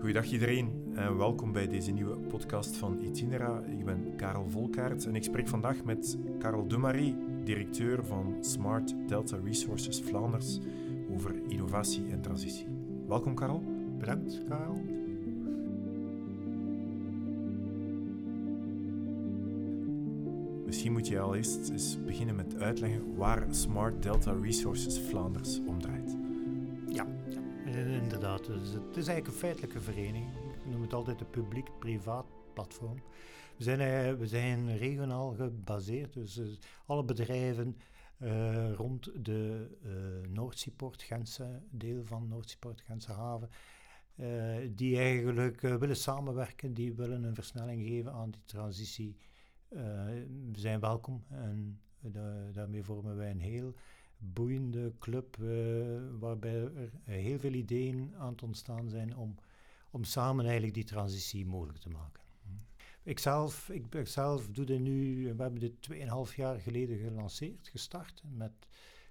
Goedendag iedereen en welkom bij deze nieuwe podcast van Itinera. Ik ben Karel Volkaert en ik spreek vandaag met Karel Demarie, directeur van Smart Delta Resources Vlaanders, over innovatie en transitie. Welkom Karel. Bedankt Karel. Misschien moet je al eerst eens beginnen met uitleggen waar Smart Delta Resources Vlaanders om draait. Ja inderdaad. Dus het is eigenlijk een feitelijke vereniging. Ik noem het altijd een publiek-privaat platform. We zijn, eh, zijn regionaal gebaseerd, dus eh, alle bedrijven rond de uh, Noordseaport, Gentse deel van Noordseaport, Gentse haven, die eigenlijk willen samenwerken, die willen een versnelling geven aan die transitie zijn welkom. En daarmee vormen wij een heel boeiende club uh, waarbij er heel veel ideeën aan het ontstaan zijn om, om samen eigenlijk die transitie mogelijk te maken. Ikzelf, ik, ik zelf doe dit nu, we hebben dit 2,5 jaar geleden gelanceerd, gestart, met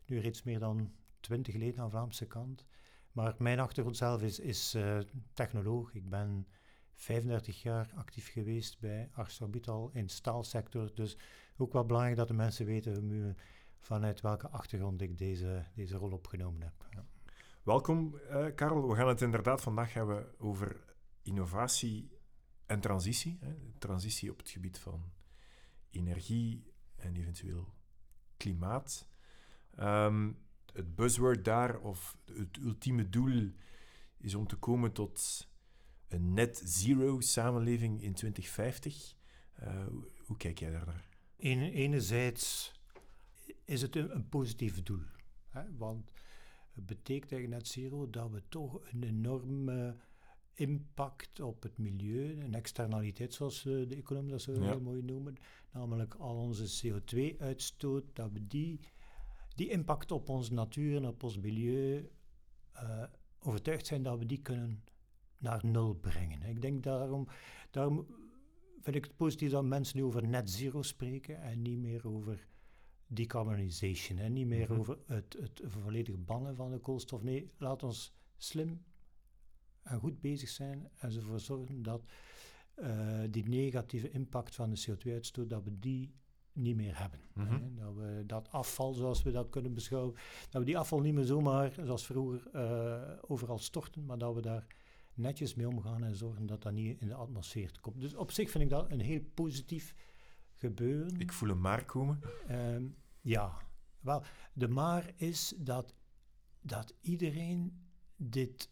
nu reeds meer dan 20 leden aan de Vlaamse kant. Maar mijn achtergrond zelf is, is uh, technoloog. Ik ben 35 jaar actief geweest bij ArcelorMittal in de staalsector. Dus ook wel belangrijk dat de mensen weten vanuit welke achtergrond ik deze, deze rol opgenomen heb. Ja. Welkom, uh, Karel. We gaan het inderdaad vandaag hebben over innovatie en transitie. Hè. Transitie op het gebied van energie en eventueel klimaat. Um, het buzzword daar, of het ultieme doel, is om te komen tot een net zero samenleving in 2050. Uh, hoe, hoe, kijk jij daar naar? enerzijds is het een, een positief doel. Hè? Want het betekent eigenlijk net zero dat we toch een enorme impact op het milieu, een externaliteit zoals de economie dat zo ja. heel mooi noemen, namelijk al onze CO2-uitstoot, dat we die, die impact op onze natuur en op ons milieu uh, overtuigd zijn dat we die kunnen naar nul brengen. Ik denk daarom, daarom vind ik het positief dat mensen nu over net zero spreken en niet meer over decarbonization. En niet meer over het, het volledig bannen van de koolstof. Nee, laat ons slim en goed bezig zijn en ervoor zorgen dat uh, die negatieve impact van de CO2-uitstoot, dat we die niet meer hebben. Mm -hmm. Dat we dat afval, zoals we dat kunnen beschouwen, dat we die afval niet meer zomaar, zoals vroeger, uh, overal storten, maar dat we daar netjes mee omgaan en zorgen dat dat niet in de atmosfeer komt. Dus op zich vind ik dat een heel positief gebeuren. Ik voel een maar komen. Um, ja, wel, de maar is dat, dat iedereen dit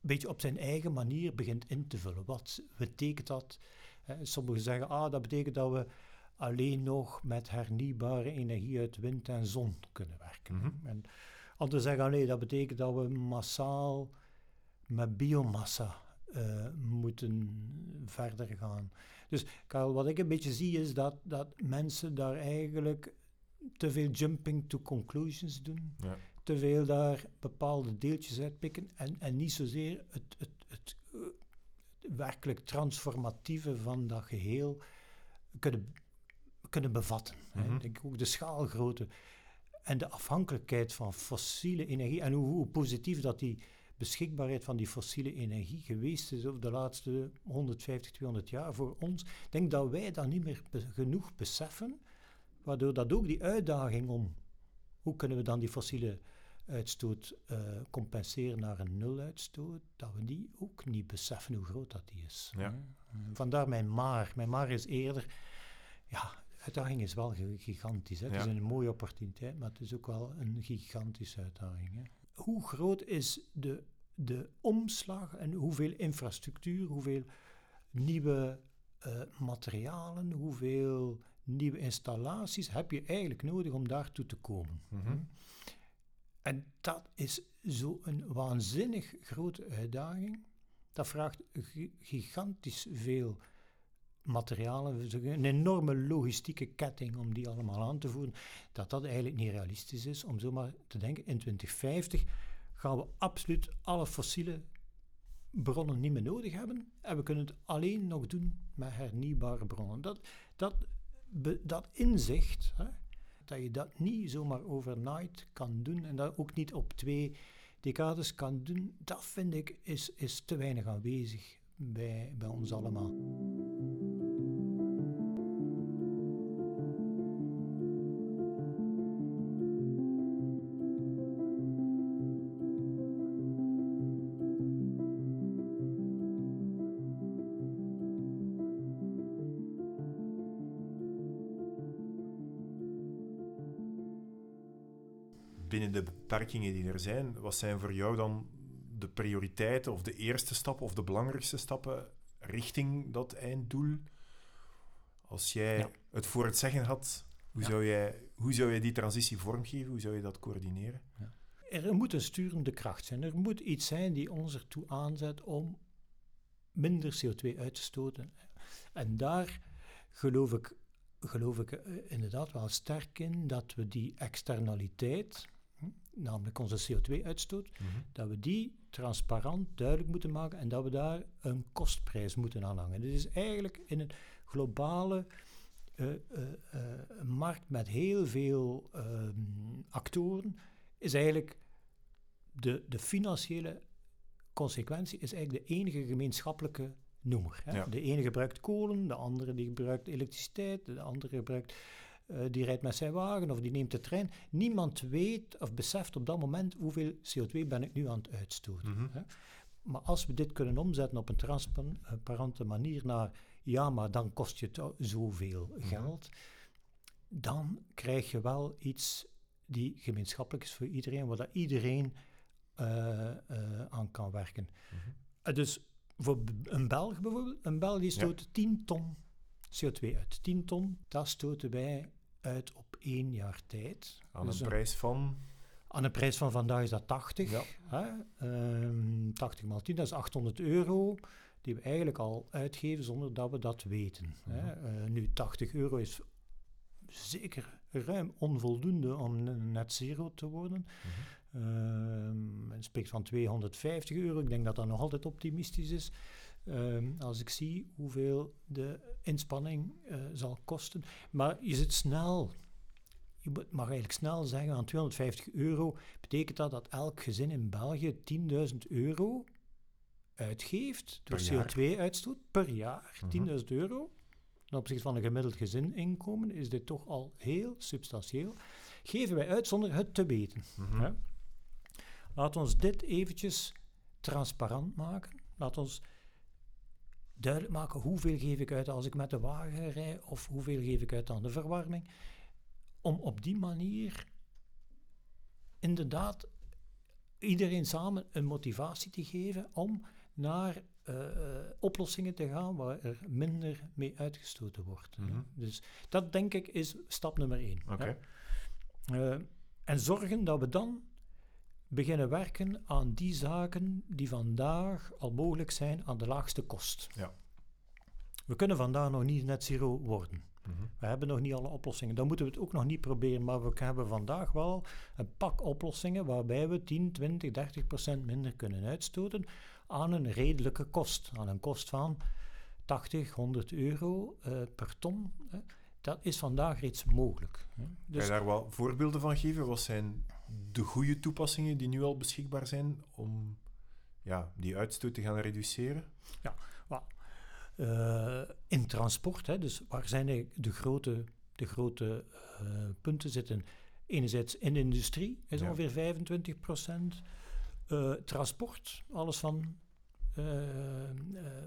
een beetje op zijn eigen manier begint in te vullen. Wat betekent dat? sommigen zeggen, ah, dat betekent dat we alleen nog met hernieuwbare energie uit wind en zon kunnen werken. Mm -hmm. En anderen zeggen, nee, dat betekent dat we massaal met biomassa uh, moeten verder gaan. Dus Karel, wat ik een beetje zie is dat, dat mensen daar eigenlijk te veel jumping to conclusions doen. Ja. Te veel daar bepaalde deeltjes uitpikken en, en niet zozeer het, het, het, het werkelijk transformatieve van dat geheel kunnen, kunnen bevatten. Mm -hmm. Denk ook de schaalgrootte en de afhankelijkheid van fossiele energie en hoe, hoe positief dat die beschikbaarheid van die fossiele energie geweest is over de laatste 150, 200 jaar voor ons. Ik denk dat wij dat niet meer be genoeg beseffen, waardoor dat ook die uitdaging om hoe kunnen we dan die fossiele uitstoot uh, compenseren naar een nuluitstoot, dat we die ook niet beseffen hoe groot dat die is. Ja. Vandaar mijn maar. Mijn maar is eerder, ja, de uitdaging is wel gigantisch. Hè. Het ja. is een mooie opportuniteit, maar het is ook wel een gigantische uitdaging. Hè hoe groot is de, de omslag en hoeveel infrastructuur, hoeveel nieuwe uh, materialen, hoeveel nieuwe installaties heb je eigenlijk nodig om daartoe te komen? Mm -hmm. En dat is zo'n waanzinnig grote uitdaging. Dat vraagt gigantisch veel materialen, een enorme logistieke ketting om die allemaal aan te voeren, dat dat eigenlijk niet realistisch is om zomaar te denken, in 2050 gaan we absoluut alle fossiele bronnen niet meer nodig hebben en we kunnen het alleen nog doen met hernieuwbare bronnen. Dat, dat, dat inzicht, hè, dat je dat niet zomaar overnight kan doen en dat ook niet op twee decades kan doen, dat vind ik is, is te weinig aanwezig bij, bij ons allemaal. Binnen de beperkingen die er zijn, wat zijn voor jou dan de prioriteiten of de eerste stappen of de belangrijkste stappen richting dat einddoel? Als jij Ja. het voor het zeggen had, hoe, Ja. zou jij, hoe zou je die transitie vormgeven? Hoe zou je dat coördineren? Er moet een sturende kracht zijn. Er moet iets zijn die ons ertoe aanzet om minder CO2 uit te stoten. En daar geloof ik, geloof ik eh, inderdaad wel sterk in dat we die externaliteit, namelijk onze CO2-uitstoot, dat we die transparant duidelijk moeten maken en dat we daar een kostprijs moeten aan hangen. Dit is eigenlijk in een globale eh, eh, eh, markt met heel veel ehm, actoren, is eigenlijk de, de financiële consequentie is eigenlijk de enige gemeenschappelijke noemer. Hè? Ja. De ene gebruikt kolen, de andere die gebruikt elektriciteit, de andere gebruikt, eh, die rijdt met zijn wagen of die neemt de trein. Niemand weet of beseft op dat moment hoeveel CO2 ben ik nu aan het uitstoten. Mhm. Hè? Maar als we dit kunnen omzetten op een transparante manier naar ja, maar dan kost je het zoveel Mhm. geld, dan krijg je wel iets die gemeenschappelijk is voor iedereen, waar dat iedereen eh, eh, aan kan werken. Mhm. Dus voor een Belg bijvoorbeeld, een Belg die Ja. stoot 10 ton CO2 uit. 10 ton, dat stoten wij uit op één jaar tijd. Aan Dus een prijs van... aan een prijs van vandaag is dat 80. Ja. Hè? Ehm, 80 maal 10, dat is 800 euro. Die we eigenlijk al uitgeven zonder dat we dat weten. Hè? Eh, nu, 80 euro is zeker ruim onvoldoende om net zero te worden. Ehm, men spreekt van 250 euro. Ik denk dat dat nog altijd optimistisch is. Ehm, als ik zie hoeveel de inspanning eh, zal kosten. Maar je zit snel. Je moet- mag eigenlijk snel zeggen, aan 250 euro betekent dat dat elk gezin in België 10.000 euro uitgeeft door Per jaar. CO2-uitstoot per jaar. Mhm. 10.000 euro. Ten opzichte van een gemiddeld gezininkomen is dit toch al heel substantieel. Geven wij uit zonder het te weten. Mhm. Laat ons dit eventjes transparant maken. Laat ons duidelijk maken hoeveel geef ik uit als ik met de wagen rij of hoeveel geef ik uit aan de verwarming. Om op die manier inderdaad iedereen samen een motivatie te geven om naar eh, eh, oplossingen te gaan waar er minder mee uitgestoten wordt. Mhm. Dus dat denk ik is stap nummer één. Eh, en zorgen dat we dan beginnen werken aan die zaken die vandaag al mogelijk zijn aan de laagste kost. Ja. We kunnen vandaag nog niet net zero worden. Mhm. We hebben nog niet alle oplossingen. Dan moeten we het ook nog niet proberen, maar we hebben vandaag wel een pak oplossingen waarbij we 10, 20, 30 procent minder kunnen uitstoten aan een redelijke kost. Aan een kost van 80, 100 euro eh, per ton. hè. Dat is vandaag reeds mogelijk. hè. Kan Dus je daar wel voorbeelden van geven? Wat zijn de goede toepassingen die nu al beschikbaar zijn om ja, die uitstoot te gaan reduceren? Eh, in transport, hè, dus waar zijn eigenlijk de grote, de grote eh, punten zitten? Enerzijds in de industrie is Ja. ongeveer 25 procent. transport, alles van eh, eh,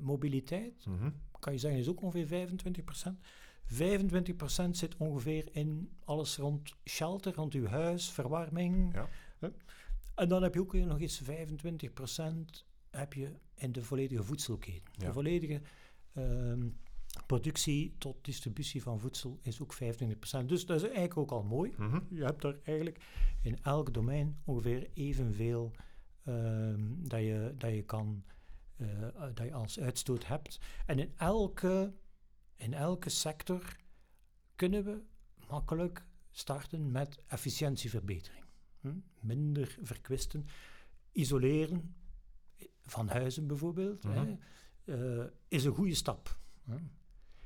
mobiliteit, Mhm. kan je zeggen, is ook ongeveer 25 procent. 25 procent zit ongeveer in alles rond shelter, rond uw huis, verwarming. Ja. En dan heb je ook nog eens 25 procent heb je in de volledige voedselketen. Ja. De volledige ehm, productie tot distributie van voedsel is ook 25%. Dus dat is eigenlijk ook al mooi. Mhm. Je hebt er eigenlijk in elk domein ongeveer evenveel ehm, dat, je, dat je kan, eh, dat je als uitstoot hebt. En in elke, in elke sector kunnen we makkelijk starten met efficiëntieverbetering. Hm? Minder verkwisten, isoleren van huizen bijvoorbeeld, Mhm. hè, eh, is een goede stap. Hè.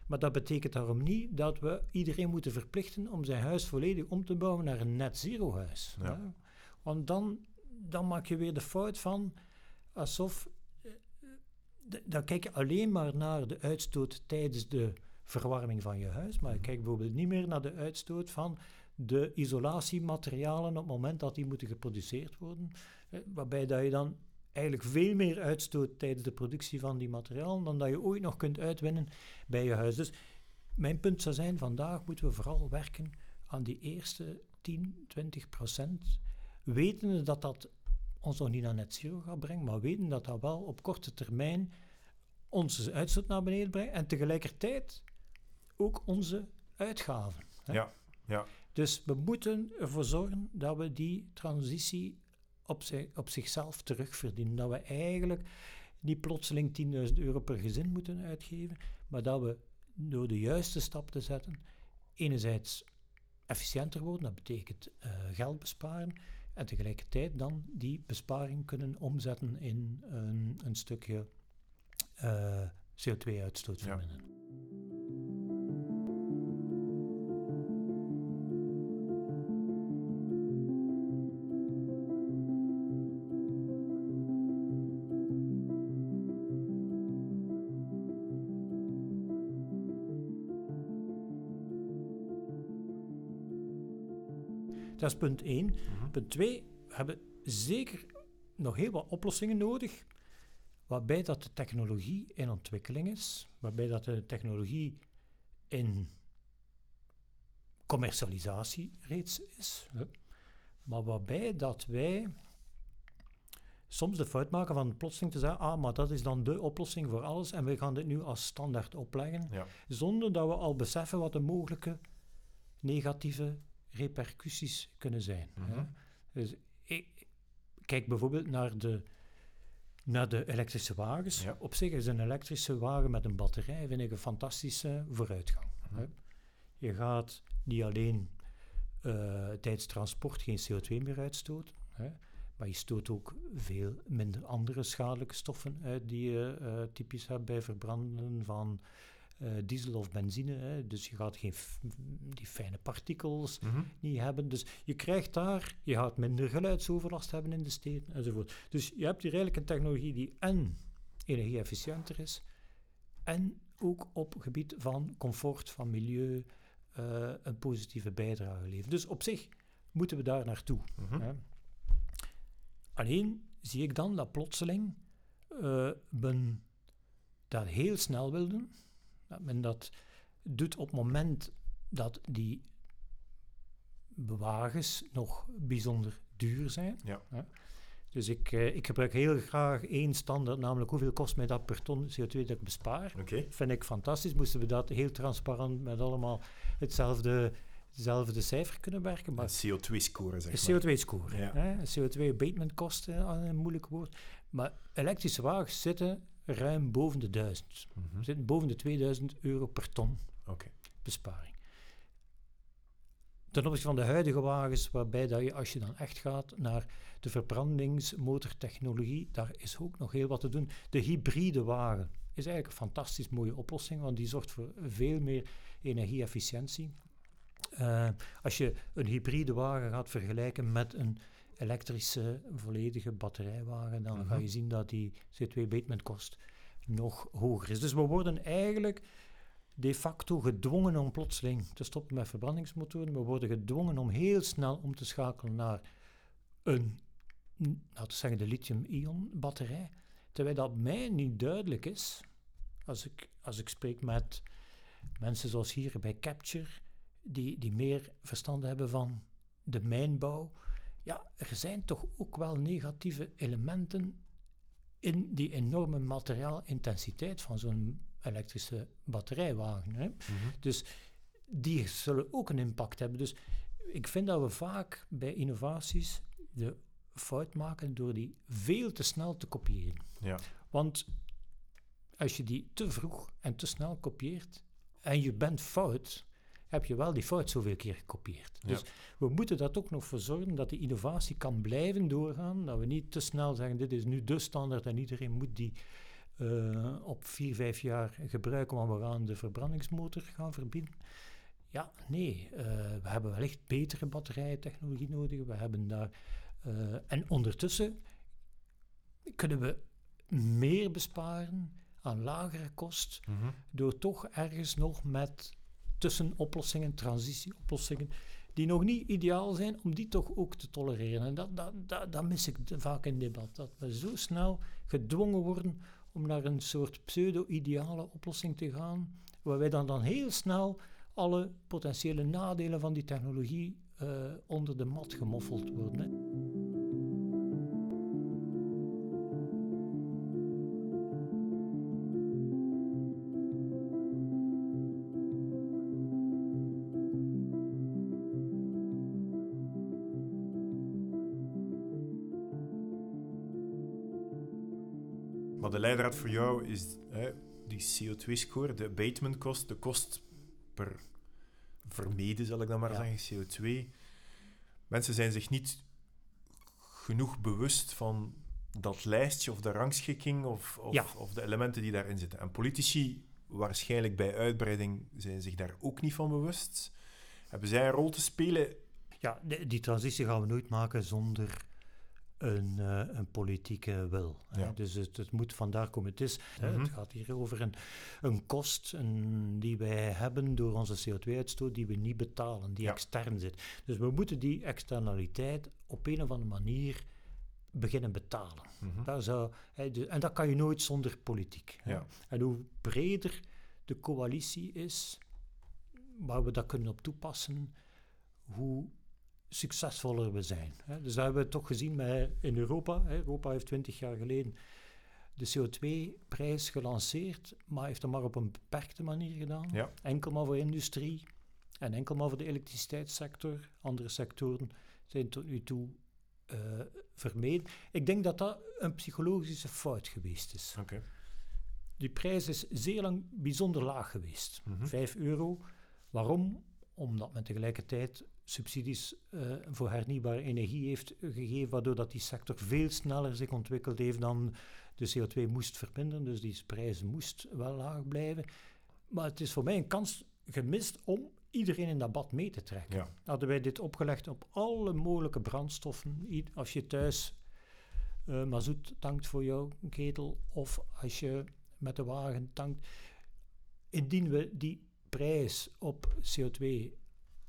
Maar dat betekent daarom niet dat we iedereen moeten verplichten om zijn huis volledig om te bouwen naar een net zero huis. Ja. Want dan, dan maak je weer de fout van alsof. Dan kijk je alleen maar naar de uitstoot tijdens de verwarming van je huis, maar je Mhm. kijkt bijvoorbeeld niet meer naar de uitstoot van de isolatiematerialen op het moment dat die moeten geproduceerd worden, waarbij dat je dan eigenlijk veel meer uitstoot tijdens de productie van die materialen dan dat je ooit nog kunt uitwinnen bij je huis. Dus mijn punt zou zijn, vandaag moeten we vooral werken aan die eerste 10, 20 procent, wetende dat dat ons nog niet naar net zero gaat brengen, maar weten dat dat wel op korte termijn onze uitstoot naar beneden brengt en tegelijkertijd ook onze uitgaven. hè. Ja, ja. Dus we moeten ervoor zorgen dat we die transitie op, zi- op zichzelf terugverdienen. Dat we eigenlijk niet plotseling 10.000 euro per gezin moeten uitgeven, maar dat we door de juiste stap te zetten, enerzijds efficiënter worden, dat betekent eh, geld besparen, en tegelijkertijd dan die besparing kunnen omzetten in een, een stukje eh, CO2-uitstoot Ja. verminderen. Dat is punt 1. Mhm. Punt 2, we hebben zeker nog heel wat oplossingen nodig, waarbij dat de technologie in ontwikkeling is, waarbij dat de technologie in commercialisatie reeds is, maar waarbij dat wij soms de fout maken van plotseling te zeggen, ah, maar dat is dan de oplossing voor alles en we gaan dit nu als standaard opleggen, Ja. zonder dat we al beseffen wat de mogelijke negatieve repercussies kunnen zijn. hè. Mhm. Dus ik kijk bijvoorbeeld naar de, naar de elektrische wagens. Ja. Op zich is een elektrische wagen met een batterij vind ik een fantastische vooruitgang. Mhm. hè. Je gaat niet alleen eh, tijdens transport geen CO2 meer uitstoten, hè, maar je stoot ook veel minder andere schadelijke stoffen uit die je eh, typisch hebt bij verbranden van diesel of benzine. Hè. Dus je gaat geen die fijne partikels Mhm. niet hebben. Dus je krijgt daar, je gaat minder geluidsoverlast hebben in de steden enzovoort. Dus je hebt hier eigenlijk een technologie die en energie-efficiënter is en ook op gebied van comfort, van milieu, eh, een positieve bijdrage levert. Dus op zich moeten we daar naartoe. Mhm. hè. Alleen zie ik dan dat plotseling eh, men dat heel snel wil doen. Dat men dat doet op het moment dat die wagens nog bijzonder duur zijn. Ja. Hè. Dus ik, eh, ik gebruik heel graag één standaard, namelijk hoeveel kost mij dat per ton CO2 dat ik bespaar. Vind ik fantastisch. Moesten we dat heel transparant met allemaal hetzelfde, hetzelfde cijfer kunnen werken. Maar Een CO2-score, zeg een maar. CO2-score. Ja. hè, Een CO2-abatement kosten, een moeilijk woord. Maar elektrische wagens zitten ruim boven de 1000. Mhm. Zitten boven de 2000 euro per ton Oké. besparing. Ten opzichte van de huidige wagens, waarbij dat je, als je dan echt gaat naar de verbrandingsmotortechnologie, daar is ook nog heel wat te doen. De hybride wagen is eigenlijk een fantastisch mooie oplossing, want die zorgt voor veel meer energie-efficiëntie. Eh, als je een hybride wagen gaat vergelijken met een elektrische volledige batterijwagen, dan ga Mhm. je zien dat die CO2-abatement-kost nog hoger is. Dus we worden eigenlijk de facto gedwongen om plotseling te stoppen met verbrandingsmotoren. We worden gedwongen om heel snel om te schakelen naar een, laten we zeggen, de lithium-ion batterij. Terwijl dat mij niet duidelijk is, als ik, als ik spreek met mensen zoals hier bij Capture, die, die meer verstand hebben van de mijnbouw. Ja, er zijn toch ook wel negatieve elementen in die enorme materiaalintensiteit van zo'n elektrische batterijwagen. Hè? Mhm. Dus die zullen ook een impact hebben. Dus ik vind dat we vaak bij innovaties de fout maken door die veel te snel te kopiëren. Ja. Want als je die te vroeg en te snel kopieert en je bent fout, heb je wel die fout zoveel keer gekopieerd. Ja. Dus we moeten dat ook nog voor zorgen dat die innovatie kan blijven doorgaan. Dat we niet te snel zeggen, dit is nu de standaard en iedereen moet die eh, op vier, vijf jaar gebruiken, want we gaan de verbrandingsmotor gaan verbieden. Ja, nee, eh, we hebben wellicht betere batterijtechnologie nodig. We hebben daar Uh, en ondertussen kunnen we meer besparen aan lagere kost Mhm. door toch ergens nog met tussenoplossingen, transitieoplossingen, die nog niet ideaal zijn, om die toch ook te tolereren. En dat, dat, dat, mis ik vaak in debat, dat we zo snel gedwongen worden om naar een soort pseudo-ideale oplossing te gaan, waarbij dan, dan heel snel alle potentiële nadelen van die technologie eh, onder de mat gemoffeld worden. hè. Leidraad voor jou is hè, die CO2-score, de abatement-kost, de kost per vermeden, zal ik dan maar Ja. zeggen, CO2. Mensen zijn zich niet genoeg bewust van dat lijstje of de rangschikking of, of, Ja. of de elementen die daarin zitten. En politici, waarschijnlijk bij uitbreiding, zijn zich daar ook niet van bewust. Hebben zij een rol te spelen? Ja, die transitie gaan we nooit maken zonder een, eh, een politieke wil. Ja. Dus het, het moet vandaar komen. Het, is, hè, Mhm. het gaat hier over een, een kost een, die wij hebben door onze CO2-uitstoot die we niet betalen, die Ja. extern zit. Dus we moeten die externaliteit op een of andere manier beginnen betalen. Mhm. Daar zou, de- en dat kan je nooit zonder politiek. Ja. En hoe breder de coalitie is, waar we dat kunnen op toepassen, hoe succesvoller we zijn. Dus dat hebben we toch gezien met, in Europa. Europa heeft twintig jaar geleden de CO2-prijs gelanceerd, maar heeft dat maar op een beperkte manier gedaan. Ja. Enkel maar voor industrie en enkel maar voor de elektriciteitssector. Andere sectoren zijn tot nu toe eh, vermeden. Ik denk dat dat een psychologische fout geweest is. Die prijs is zeer lang bijzonder laag geweest. Mhm. 5 euro. Waarom? Omdat men tegelijkertijd subsidies eh, voor hernieuwbare energie heeft gegeven, waardoor dat die sector veel sneller zich ontwikkeld heeft dan de CO2 moest verminderen. Dus die prijs moest wel laag blijven. Maar het is voor mij een kans gemist om iedereen in dat bad mee te trekken. Ja. Hadden wij dit opgelegd op alle mogelijke brandstoffen, als je thuis eh mazoet tankt voor jouw ketel of als je met de wagen tankt, indien we die prijs op CO2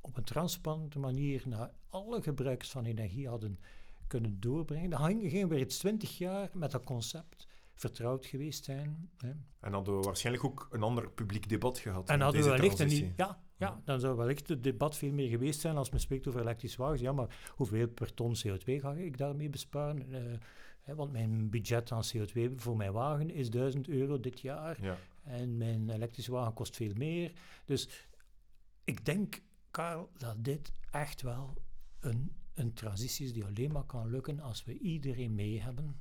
op een transparante manier naar alle gebruikers van energie hadden kunnen doorbrengen, dan gingen we reeds twintig jaar met dat concept vertrouwd geweest zijn. Hè. En hadden we waarschijnlijk ook een ander publiek debat gehad. En hadden we wellicht transitie. ja, ja, dan zou wellicht het debat veel meer geweest zijn als men spreekt over elektrische wagens. Ja, maar hoeveel per ton CO2 ga ik daarmee besparen? Eh, hè, want mijn budget aan CO2 voor mijn wagen is 1000 euro dit jaar. Ja. En mijn elektrische wagen kost veel meer. Dus ik denk, Karel, dat dit echt wel een, een transitie is die alleen maar kan lukken als we iedereen mee hebben.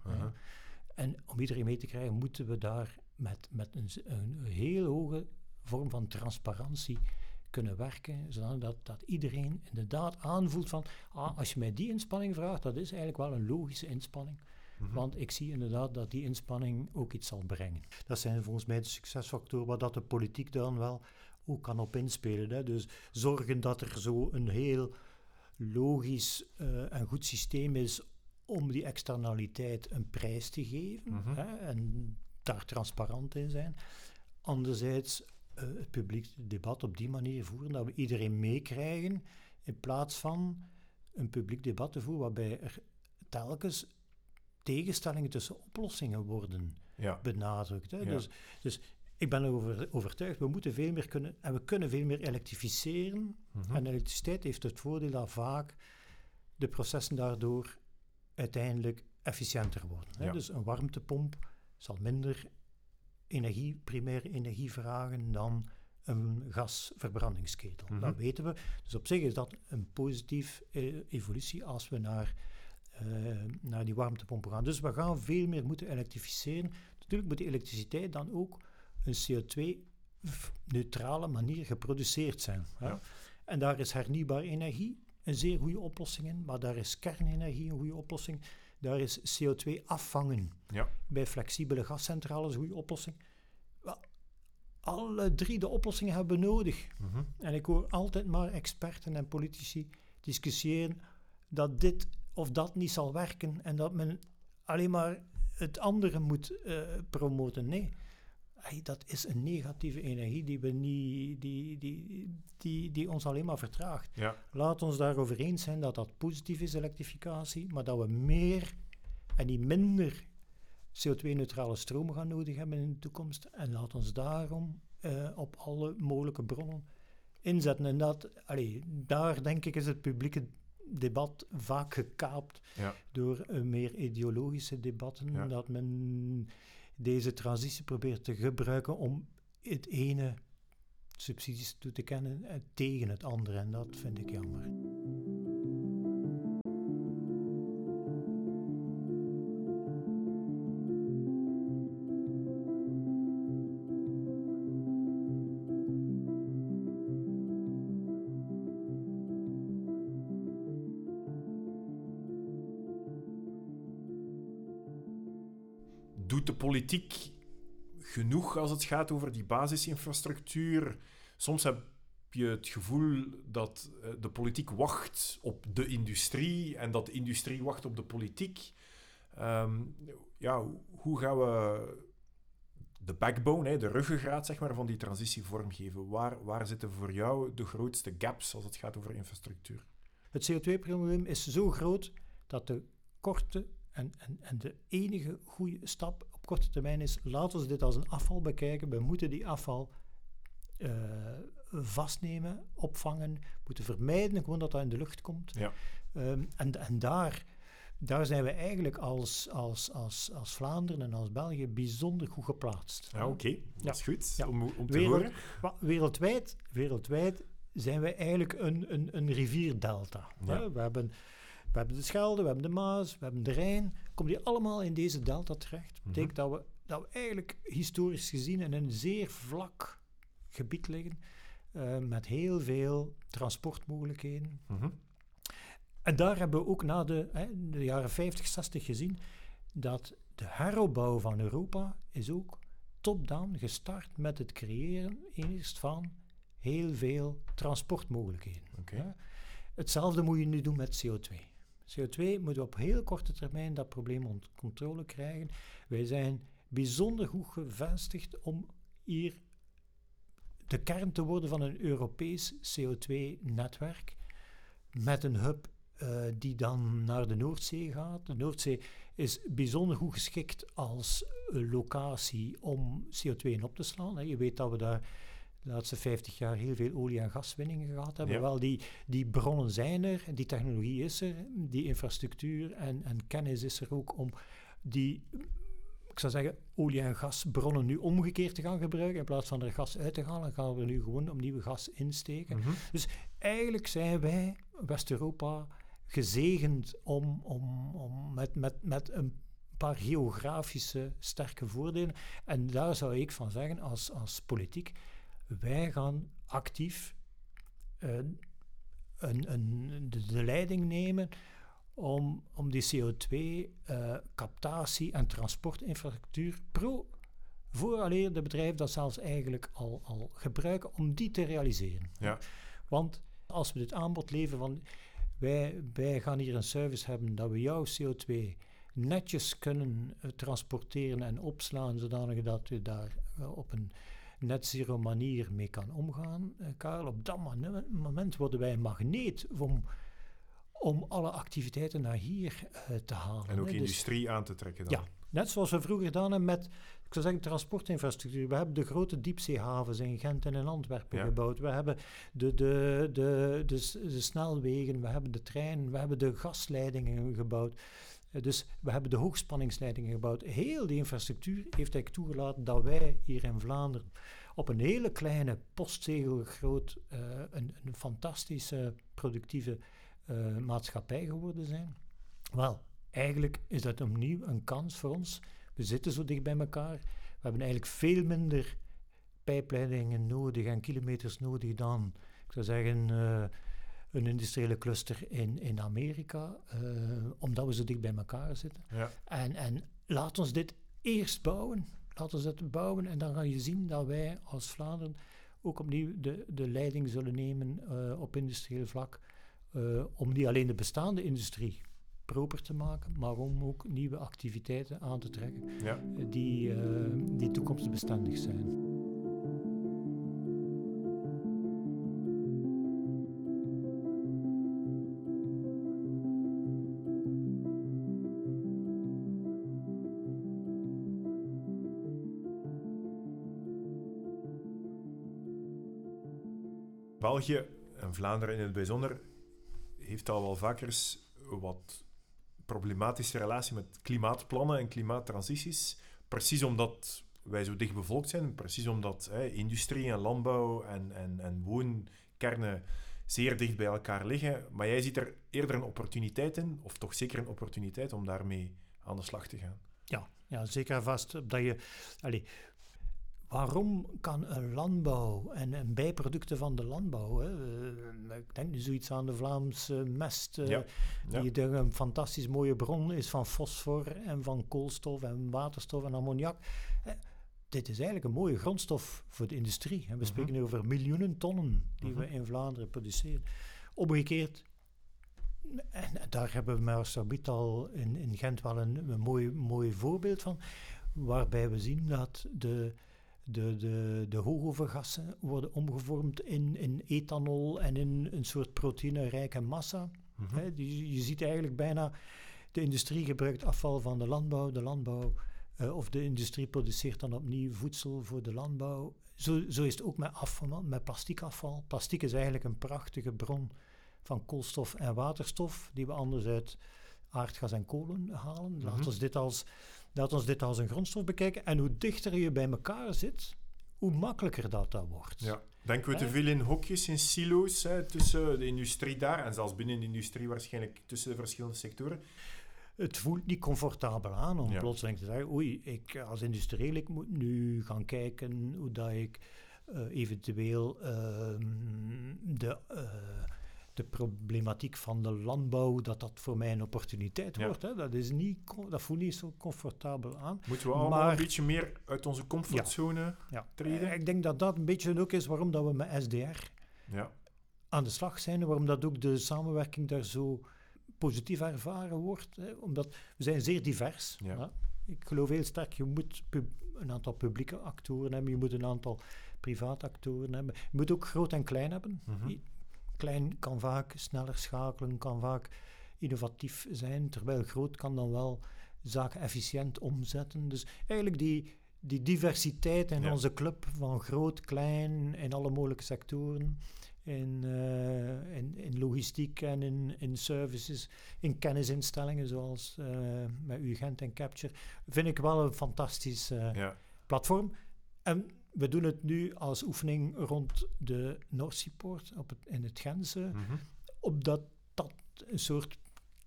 En om iedereen mee te krijgen, moeten we daar met, met een, een heel hoge vorm van transparantie kunnen werken, zodat dat, dat iedereen inderdaad aanvoelt van, ah, als je mij die inspanning vraagt, dat is eigenlijk wel een logische inspanning. Mhm. Want ik zie inderdaad dat die inspanning ook iets zal brengen. Dat zijn volgens mij de succesfactoren waar dat de politiek dan wel ook kan op inspelen. Hè. Dus zorgen dat er zo een heel logisch eh, en goed systeem is om die externaliteit een prijs te geven Mhm. hè, en daar transparant in zijn. Anderzijds eh, het publiek debat op die manier voeren dat we iedereen meekrijgen in plaats van een publiek debat te voeren waarbij er telkens tegenstellingen tussen oplossingen worden Ja. benadrukt. Hè. Ja. Dus, dus ik ben erover overtuigd, we moeten veel meer kunnen, en we kunnen veel meer elektrificeren. Mhm. En elektriciteit heeft het voordeel dat vaak de processen daardoor uiteindelijk efficiënter worden. Hè. Ja. Dus een warmtepomp zal minder energie, primaire energie vragen dan een gasverbrandingsketel. Mhm. Dat weten we. Dus op zich is dat een positief eh, evolutie als we naar, eh, naar die warmtepompen gaan. Dus we gaan veel meer moeten elektrificeren. Natuurlijk moet die elektriciteit dan ook een CO2-neutrale manier geproduceerd zijn. hè. Ja. En daar is hernieuwbare energie een zeer goede oplossing in, maar daar is kernenergie een goede oplossing. Daar is CO2 afvangen Ja. bij flexibele gascentrales een goede oplossing. Wel, alle drie de oplossingen hebben we nodig. Mhm. En ik hoor altijd maar experten en politici discussiëren dat dit of dat niet zal werken en dat men alleen maar het andere moet uh, promoten. Nee, dat is een negatieve energie die, we niet, die, die, die, die ons alleen maar vertraagt. Ja. Laat ons daarover eens zijn dat dat positief is, elektrificatie, maar dat we meer en niet minder CO2-neutrale stroom gaan nodig hebben in de toekomst. En laat ons daarom uh, op alle mogelijke bronnen inzetten. En dat, allee, daar denk ik is het publieke debat vaak gekaapt ja. door uh, meer ideologische debatten. Ja. Dat men deze transitie probeert te gebruiken om het ene subsidies toe te kennen uh, tegen het andere. En dat vind ik jammer. De politiek genoeg als het gaat over die basisinfrastructuur? Soms heb je het gevoel dat eh, de politiek wacht op de industrie en dat de industrie wacht op de politiek. Um, ja, hoe gaan we de backbone, de ruggengraat zeg maar, van die transitie vormgeven? Waar, waar zitten voor jou de grootste gaps als het gaat over infrastructuur? Het CO2-probleem is zo groot dat de korte en, en, en de enige goede stap op korte termijn is, laten we dit als een afval bekijken. We moeten die afval uh, vastnemen, opvangen, moeten vermijden gewoon dat dat in de lucht komt. Ja. Um, en, en daar, daar zijn we eigenlijk als, als, als, als Vlaanderen en als België bijzonder goed geplaatst. Ja, oké. Okay. Dat ja. is goed ja. om, om te Wereld, horen. Wereldwijd, wereldwijd zijn wij eigenlijk een, een, een rivierdelta. We hebben we hebben de Schelde, we hebben de Maas, we hebben de Rijn. Komen die allemaal in deze delta terecht? Dat betekent dat, we, dat we eigenlijk historisch gezien in een zeer vlak gebied liggen. Uh, met heel veel transportmogelijkheden. Mm En daar hebben we ook na de, hè, de jaren 50, 60 gezien dat de heropbouw van Europa is ook top-down gestart met het creëren eerst van heel veel transportmogelijkheden. Okay. Hetzelfde moet je nu doen met CO2. CO2 moeten we op heel korte termijn dat probleem onder controle krijgen. Wij zijn bijzonder goed gevestigd om hier de kern te worden van een Europees CO2-netwerk. Met een hub uh, die dan naar de Noordzee gaat. De Noordzee is bijzonder goed geschikt als locatie om CO2 in op te slaan. Je weet dat we daar de laatste 50 jaar heel veel olie- en gaswinningen gehad hebben. Ja. Wel, die, die bronnen zijn er, die technologie is er, die infrastructuur en, en kennis is er ook om die, ik zou zeggen, olie- en gasbronnen nu omgekeerd te gaan gebruiken. In plaats van er gas uit te halen, gaan we nu gewoon opnieuw gas insteken. Mhm. Dus eigenlijk zijn wij, West-Europa, gezegend om, om, om met, met, met een paar geografische sterke voordelen. En daar zou ik van zeggen, als, als politiek, wij gaan actief uh, een, een, de, de, leiding nemen om, om die CO2-captatie uh, en transportinfrastructuur pro vooraleer de bedrijven dat zelfs eigenlijk al, al gebruiken om die te realiseren. Ja. Want als we dit aanbod leveren van wij, wij gaan hier een service hebben dat we jouw CO2 netjes kunnen uh, transporteren en opslaan zodanig dat we daar op een net zero manier mee kan omgaan, uh, Karel. Op dat moment worden wij een magneet om, om alle activiteiten naar hier uh, te halen. En ook hè. industrie dus, aan te trekken dan. Ja, net zoals we vroeger gedaan hebben met, ik zou zeggen, transportinfrastructuur. We hebben de grote diepzeehavens in Gent en in Antwerpen Ja. gebouwd. We hebben de, de, de, de, de snelwegen, we hebben de trein, we hebben de gasleidingen gebouwd. Uh, dus we hebben de hoogspanningsleidingen gebouwd. Heel die infrastructuur heeft eigenlijk toegelaten dat wij hier in Vlaanderen op een hele kleine postzegel groot uh, een, een, fantastische productieve uh, maatschappij geworden zijn. Wel, eigenlijk is dat opnieuw een kans voor ons. We zitten zo dicht bij elkaar. We hebben eigenlijk veel minder pijpleidingen nodig en kilometers nodig dan, ik zou zeggen, een industriële cluster in, in Amerika, uh, omdat we zo dicht bij elkaar zitten. Ja. En, en laat ons dit eerst bouwen. Laten we dat bouwen en dan ga je zien dat wij als Vlaanderen ook opnieuw de, de leiding zullen nemen uh, op industrieel vlak. Uh, om niet alleen de bestaande industrie proper te maken, maar om ook nieuwe activiteiten aan te trekken Ja. die, eh, die toekomstbestendig zijn. België en Vlaanderen in het bijzonder heeft al wel vaker wat problematische relatie met klimaatplannen en klimaattransities. Precies omdat wij zo dicht bevolkt zijn, precies omdat hè, industrie en landbouw en, en, en woonkernen zeer dicht bij elkaar liggen. Maar jij ziet er eerder een opportuniteit in, of toch zeker een opportuniteit om daarmee aan de slag te gaan. Ja, ja zeker vast. Dat je, allee, waarom kan een landbouw en, en bijproducten van de landbouw, hè, eh, ik denk nu zoiets aan de Vlaamse mest, eh, Ja, die een fantastisch mooie bron is van fosfor en van koolstof en waterstof en ammoniak. Dit is eigenlijk een mooie grondstof voor de industrie. En we Mhm. spreken nu over miljoenen tonnen die we Mhm. in Vlaanderen produceren. Omgekeerd, en daar hebben we met Arsabiet al in, in Gent wel een, een mooi, mooi voorbeeld van, waarbij we zien dat de, de, de, de hoogovergassen worden omgevormd in, in ethanol en in een soort proteïnerijke massa. Mhm. Je ziet eigenlijk bijna, de industrie gebruikt afval van de landbouw, de landbouw, eh, of de industrie produceert dan opnieuw voedsel voor de landbouw. Zo, zo is het ook met afval, met plastiekafval. Plastic is eigenlijk een prachtige bron van koolstof en waterstof, die we anders uit aardgas en kolen halen. Mhm. ons dit als, laat ons dit als een grondstof bekijken. En hoe dichter je bij elkaar zit, hoe makkelijker dat, dat wordt. Ja. Denken we te veel in hokjes, in silo's, hè, tussen de industrie daar en zelfs binnen de industrie waarschijnlijk tussen de verschillende sectoren? het voelt niet comfortabel aan om Ja. plotseling te zeggen, oei, ik als industrieel, ik moet nu gaan kijken hoe dat ik eh, eventueel ehm, de, eh, de problematiek van de landbouw, dat dat voor mij een opportuniteit Ja. wordt. Hè. Dat, is niet, dat voelt niet zo comfortabel aan. Moeten we allemaal Maar- een beetje meer uit onze comfortzone Ja. treden? Eh, Ik denk dat dat een beetje ook is waarom dat we met SDR Ja. aan de slag zijn, waarom dat ook de samenwerking daar zo positief ervaren wordt. Hè, omdat we zijn zeer divers. Hè. Ik geloof heel sterk, je moet een aantal publieke actoren hebben, je moet een aantal private actoren hebben. Je moet ook groot en klein hebben. Mhm. Klein kan vaak sneller schakelen, kan vaak innovatief zijn, terwijl groot kan dan wel zaken efficiënt omzetten. Dus eigenlijk die, die diversiteit in Ja. onze club van groot, klein, in alle mogelijke sectoren, in, eh, in, in logistiek en in, in services, in kennisinstellingen zoals eh, met UGent en Capture, vind ik wel een fantastisch eh, Ja. platform. En we doen het nu als oefening rond de op het, in het Gentse, Mhm. opdat dat een soort,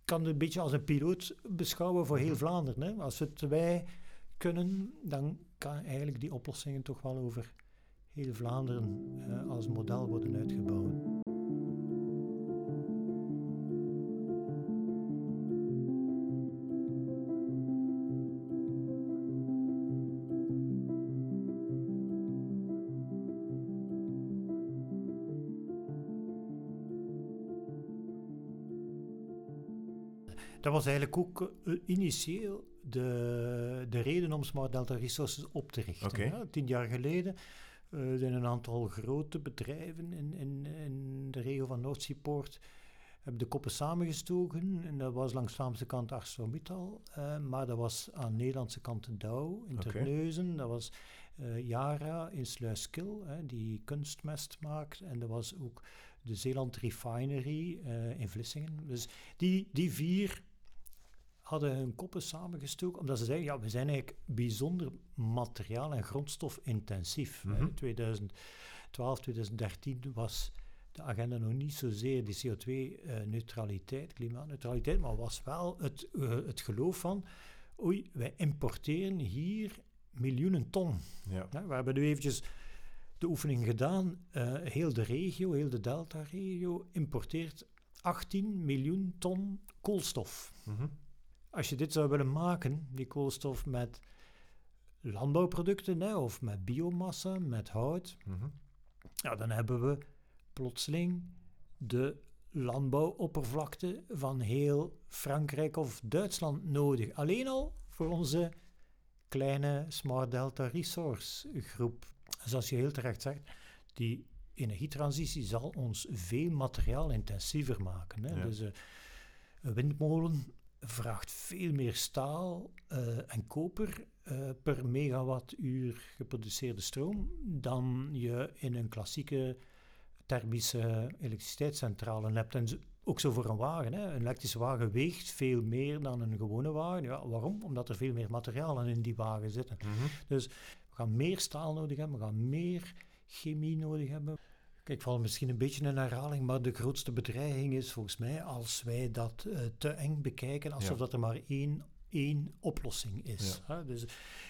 kan het een beetje als een piloot beschouwen voor heel Mhm. Vlaanderen. Hè? Als het wij kunnen, dan kan eigenlijk die oplossingen toch wel over heel Vlaanderen eh, als model worden uitgebouwd. Dat was eigenlijk ook eh, initieel de, de reden om Smart Delta Resources op te richten. Tien jaar geleden eh, zijn een aantal grote bedrijven in, in, in de regio van Noordseapoort hebben de koppen samengestoken. En dat was langs de Vlaamse kant ArcelorMittal, eh, maar dat was aan de Nederlandse kant Dow in. Terneuzen. Dat was eh, Yara in Sluiskil, hè, die kunstmest maakt. En dat was ook de Zeeland Refinery in Vlissingen. Dus die, die vier hadden hun koppen samengestoken, omdat ze zeiden, ja, we zijn eigenlijk bijzonder materiaal- en grondstofintensief. hè. Mhm. 2012, 2013 was de agenda nog niet zozeer die CO2-neutraliteit, klimaatneutraliteit, maar was wel het, eh, het geloof van, oei, wij importeren hier miljoenen ton. Ja. We hebben nu eventjes de oefening gedaan. Eh, heel de regio, heel de Delta-regio, importeert 18 miljoen ton koolstof. Mhm. Als je dit zou willen maken, die koolstof met landbouwproducten hè, of met biomassa, met hout, Mhm. ja, dan hebben we plotseling de landbouwoppervlakte van heel Frankrijk of Duitsland nodig. Alleen al voor onze kleine Smart Delta Resource groep. Zoals je heel terecht zegt, die energietransitie zal ons veel materiaalintensiever maken. Hè? Dus uh, een windmolen vraagt veel meer staal uh, en koper uh, per megawattuur geproduceerde stroom dan je in een klassieke thermische elektriciteitscentrale hebt. En ook zo voor een wagen. Hè. Een elektrische wagen weegt veel meer dan een gewone wagen. Ja, waarom? Omdat er veel meer materialen in die wagen zitten. Mhm. Dus we gaan meer staal nodig hebben, we gaan meer chemie nodig hebben. Kijk, ik val misschien een beetje in herhaling, maar de grootste bedreiging is volgens mij als wij dat uh, te eng bekijken, alsof dat er maar één, één oplossing is. Hè? Dus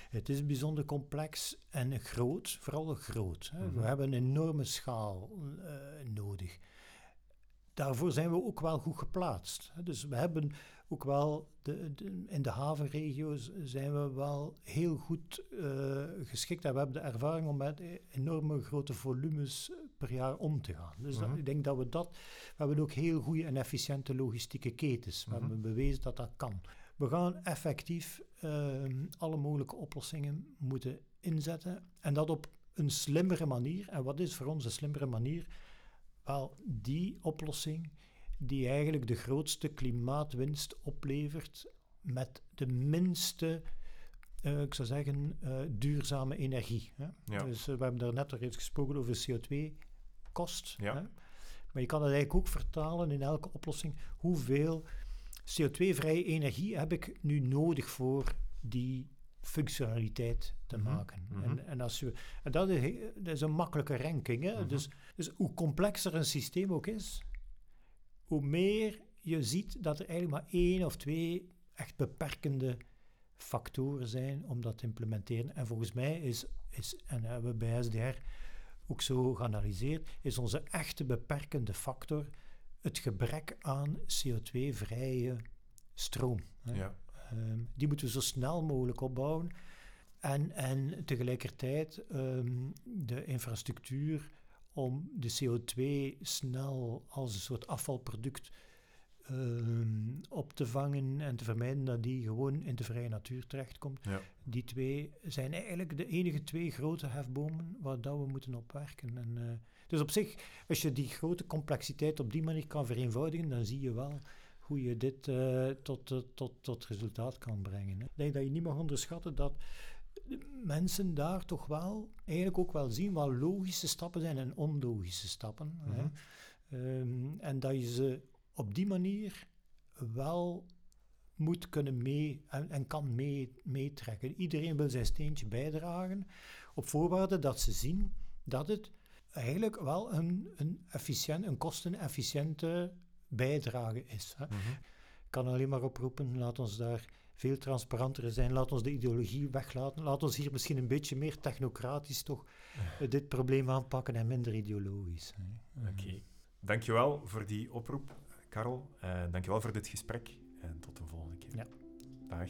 het is bijzonder complex en groot, vooral groot. Hè? We mhm. hebben een enorme schaal uh, nodig. Daarvoor zijn we ook wel goed geplaatst. Hè? Dus we hebben ook wel, de, in de havenregio's zijn we wel heel goed uh, geschikt. En we hebben de ervaring om met enorme grote volumes per jaar om te gaan. Dus dat, mhm. ik denk dat we dat... We hebben ook heel goede en efficiënte logistieke ketens. We mhm. hebben bewezen dat dat kan. We gaan effectief ehm, alle mogelijke oplossingen moeten inzetten. En dat op een slimmere manier. En wat is voor ons een slimmere manier? Wel, die oplossing die eigenlijk de grootste klimaatwinst oplevert met de minste, uh, ik zou zeggen, uh, duurzame energie. Hè? Ja. Dus uh, we hebben daar net al eens gesproken over CO2-kost. Ja. Maar je kan het eigenlijk ook vertalen in elke oplossing. Hoeveel CO2-vrije energie heb ik nu nodig voor die functionaliteit te mhm. maken. en, mhm. en, als je, en dat, is, dat is een makkelijke ranking. Hè? Mhm. dus, dus hoe complexer een systeem ook is, hoe meer je ziet dat er eigenlijk maar één of twee echt beperkende factoren zijn om dat te implementeren. En volgens mij is, is en hebben we bij SDR ook zo geanalyseerd, is onze echte beperkende factor het gebrek aan CO2-vrije stroom. Ja. Ehm, die moeten we zo snel mogelijk opbouwen. En, en tegelijkertijd um, de infrastructuur om de CO2 snel als een soort afvalproduct ehm, op te vangen en te vermijden dat die gewoon in de vrije natuur terechtkomt. Ja. Die twee zijn eigenlijk de enige twee grote hefbomen waar dat we moeten op werken. En, uh, dus op zich, als je die grote complexiteit op die manier kan vereenvoudigen, dan zie je wel hoe je dit uh, tot, uh, tot, tot resultaat kan brengen. Hè. Ik denk dat je niet mag onderschatten dat mensen daar toch wel eigenlijk ook wel zien wat logische stappen zijn en onlogische stappen. hè. Mhm. Um, en dat je ze op die manier wel moet kunnen mee en, en kan mee, meetrekken. Iedereen wil zijn steentje bijdragen op voorwaarde dat ze zien dat het eigenlijk wel een, een, efficiënt, een kostenefficiënte bijdrage is. Hè. Mhm. Ik kan alleen maar oproepen, laat ons daar veel transparanter zijn. Laat ons de ideologie weglaten. Laat ons hier misschien een beetje meer technocratisch toch uh, dit probleem aanpakken en minder ideologisch. Oké. Okay. Dankjewel voor die oproep, Karel. Uh, dankjewel voor dit gesprek en tot de volgende keer. Ja. Dag.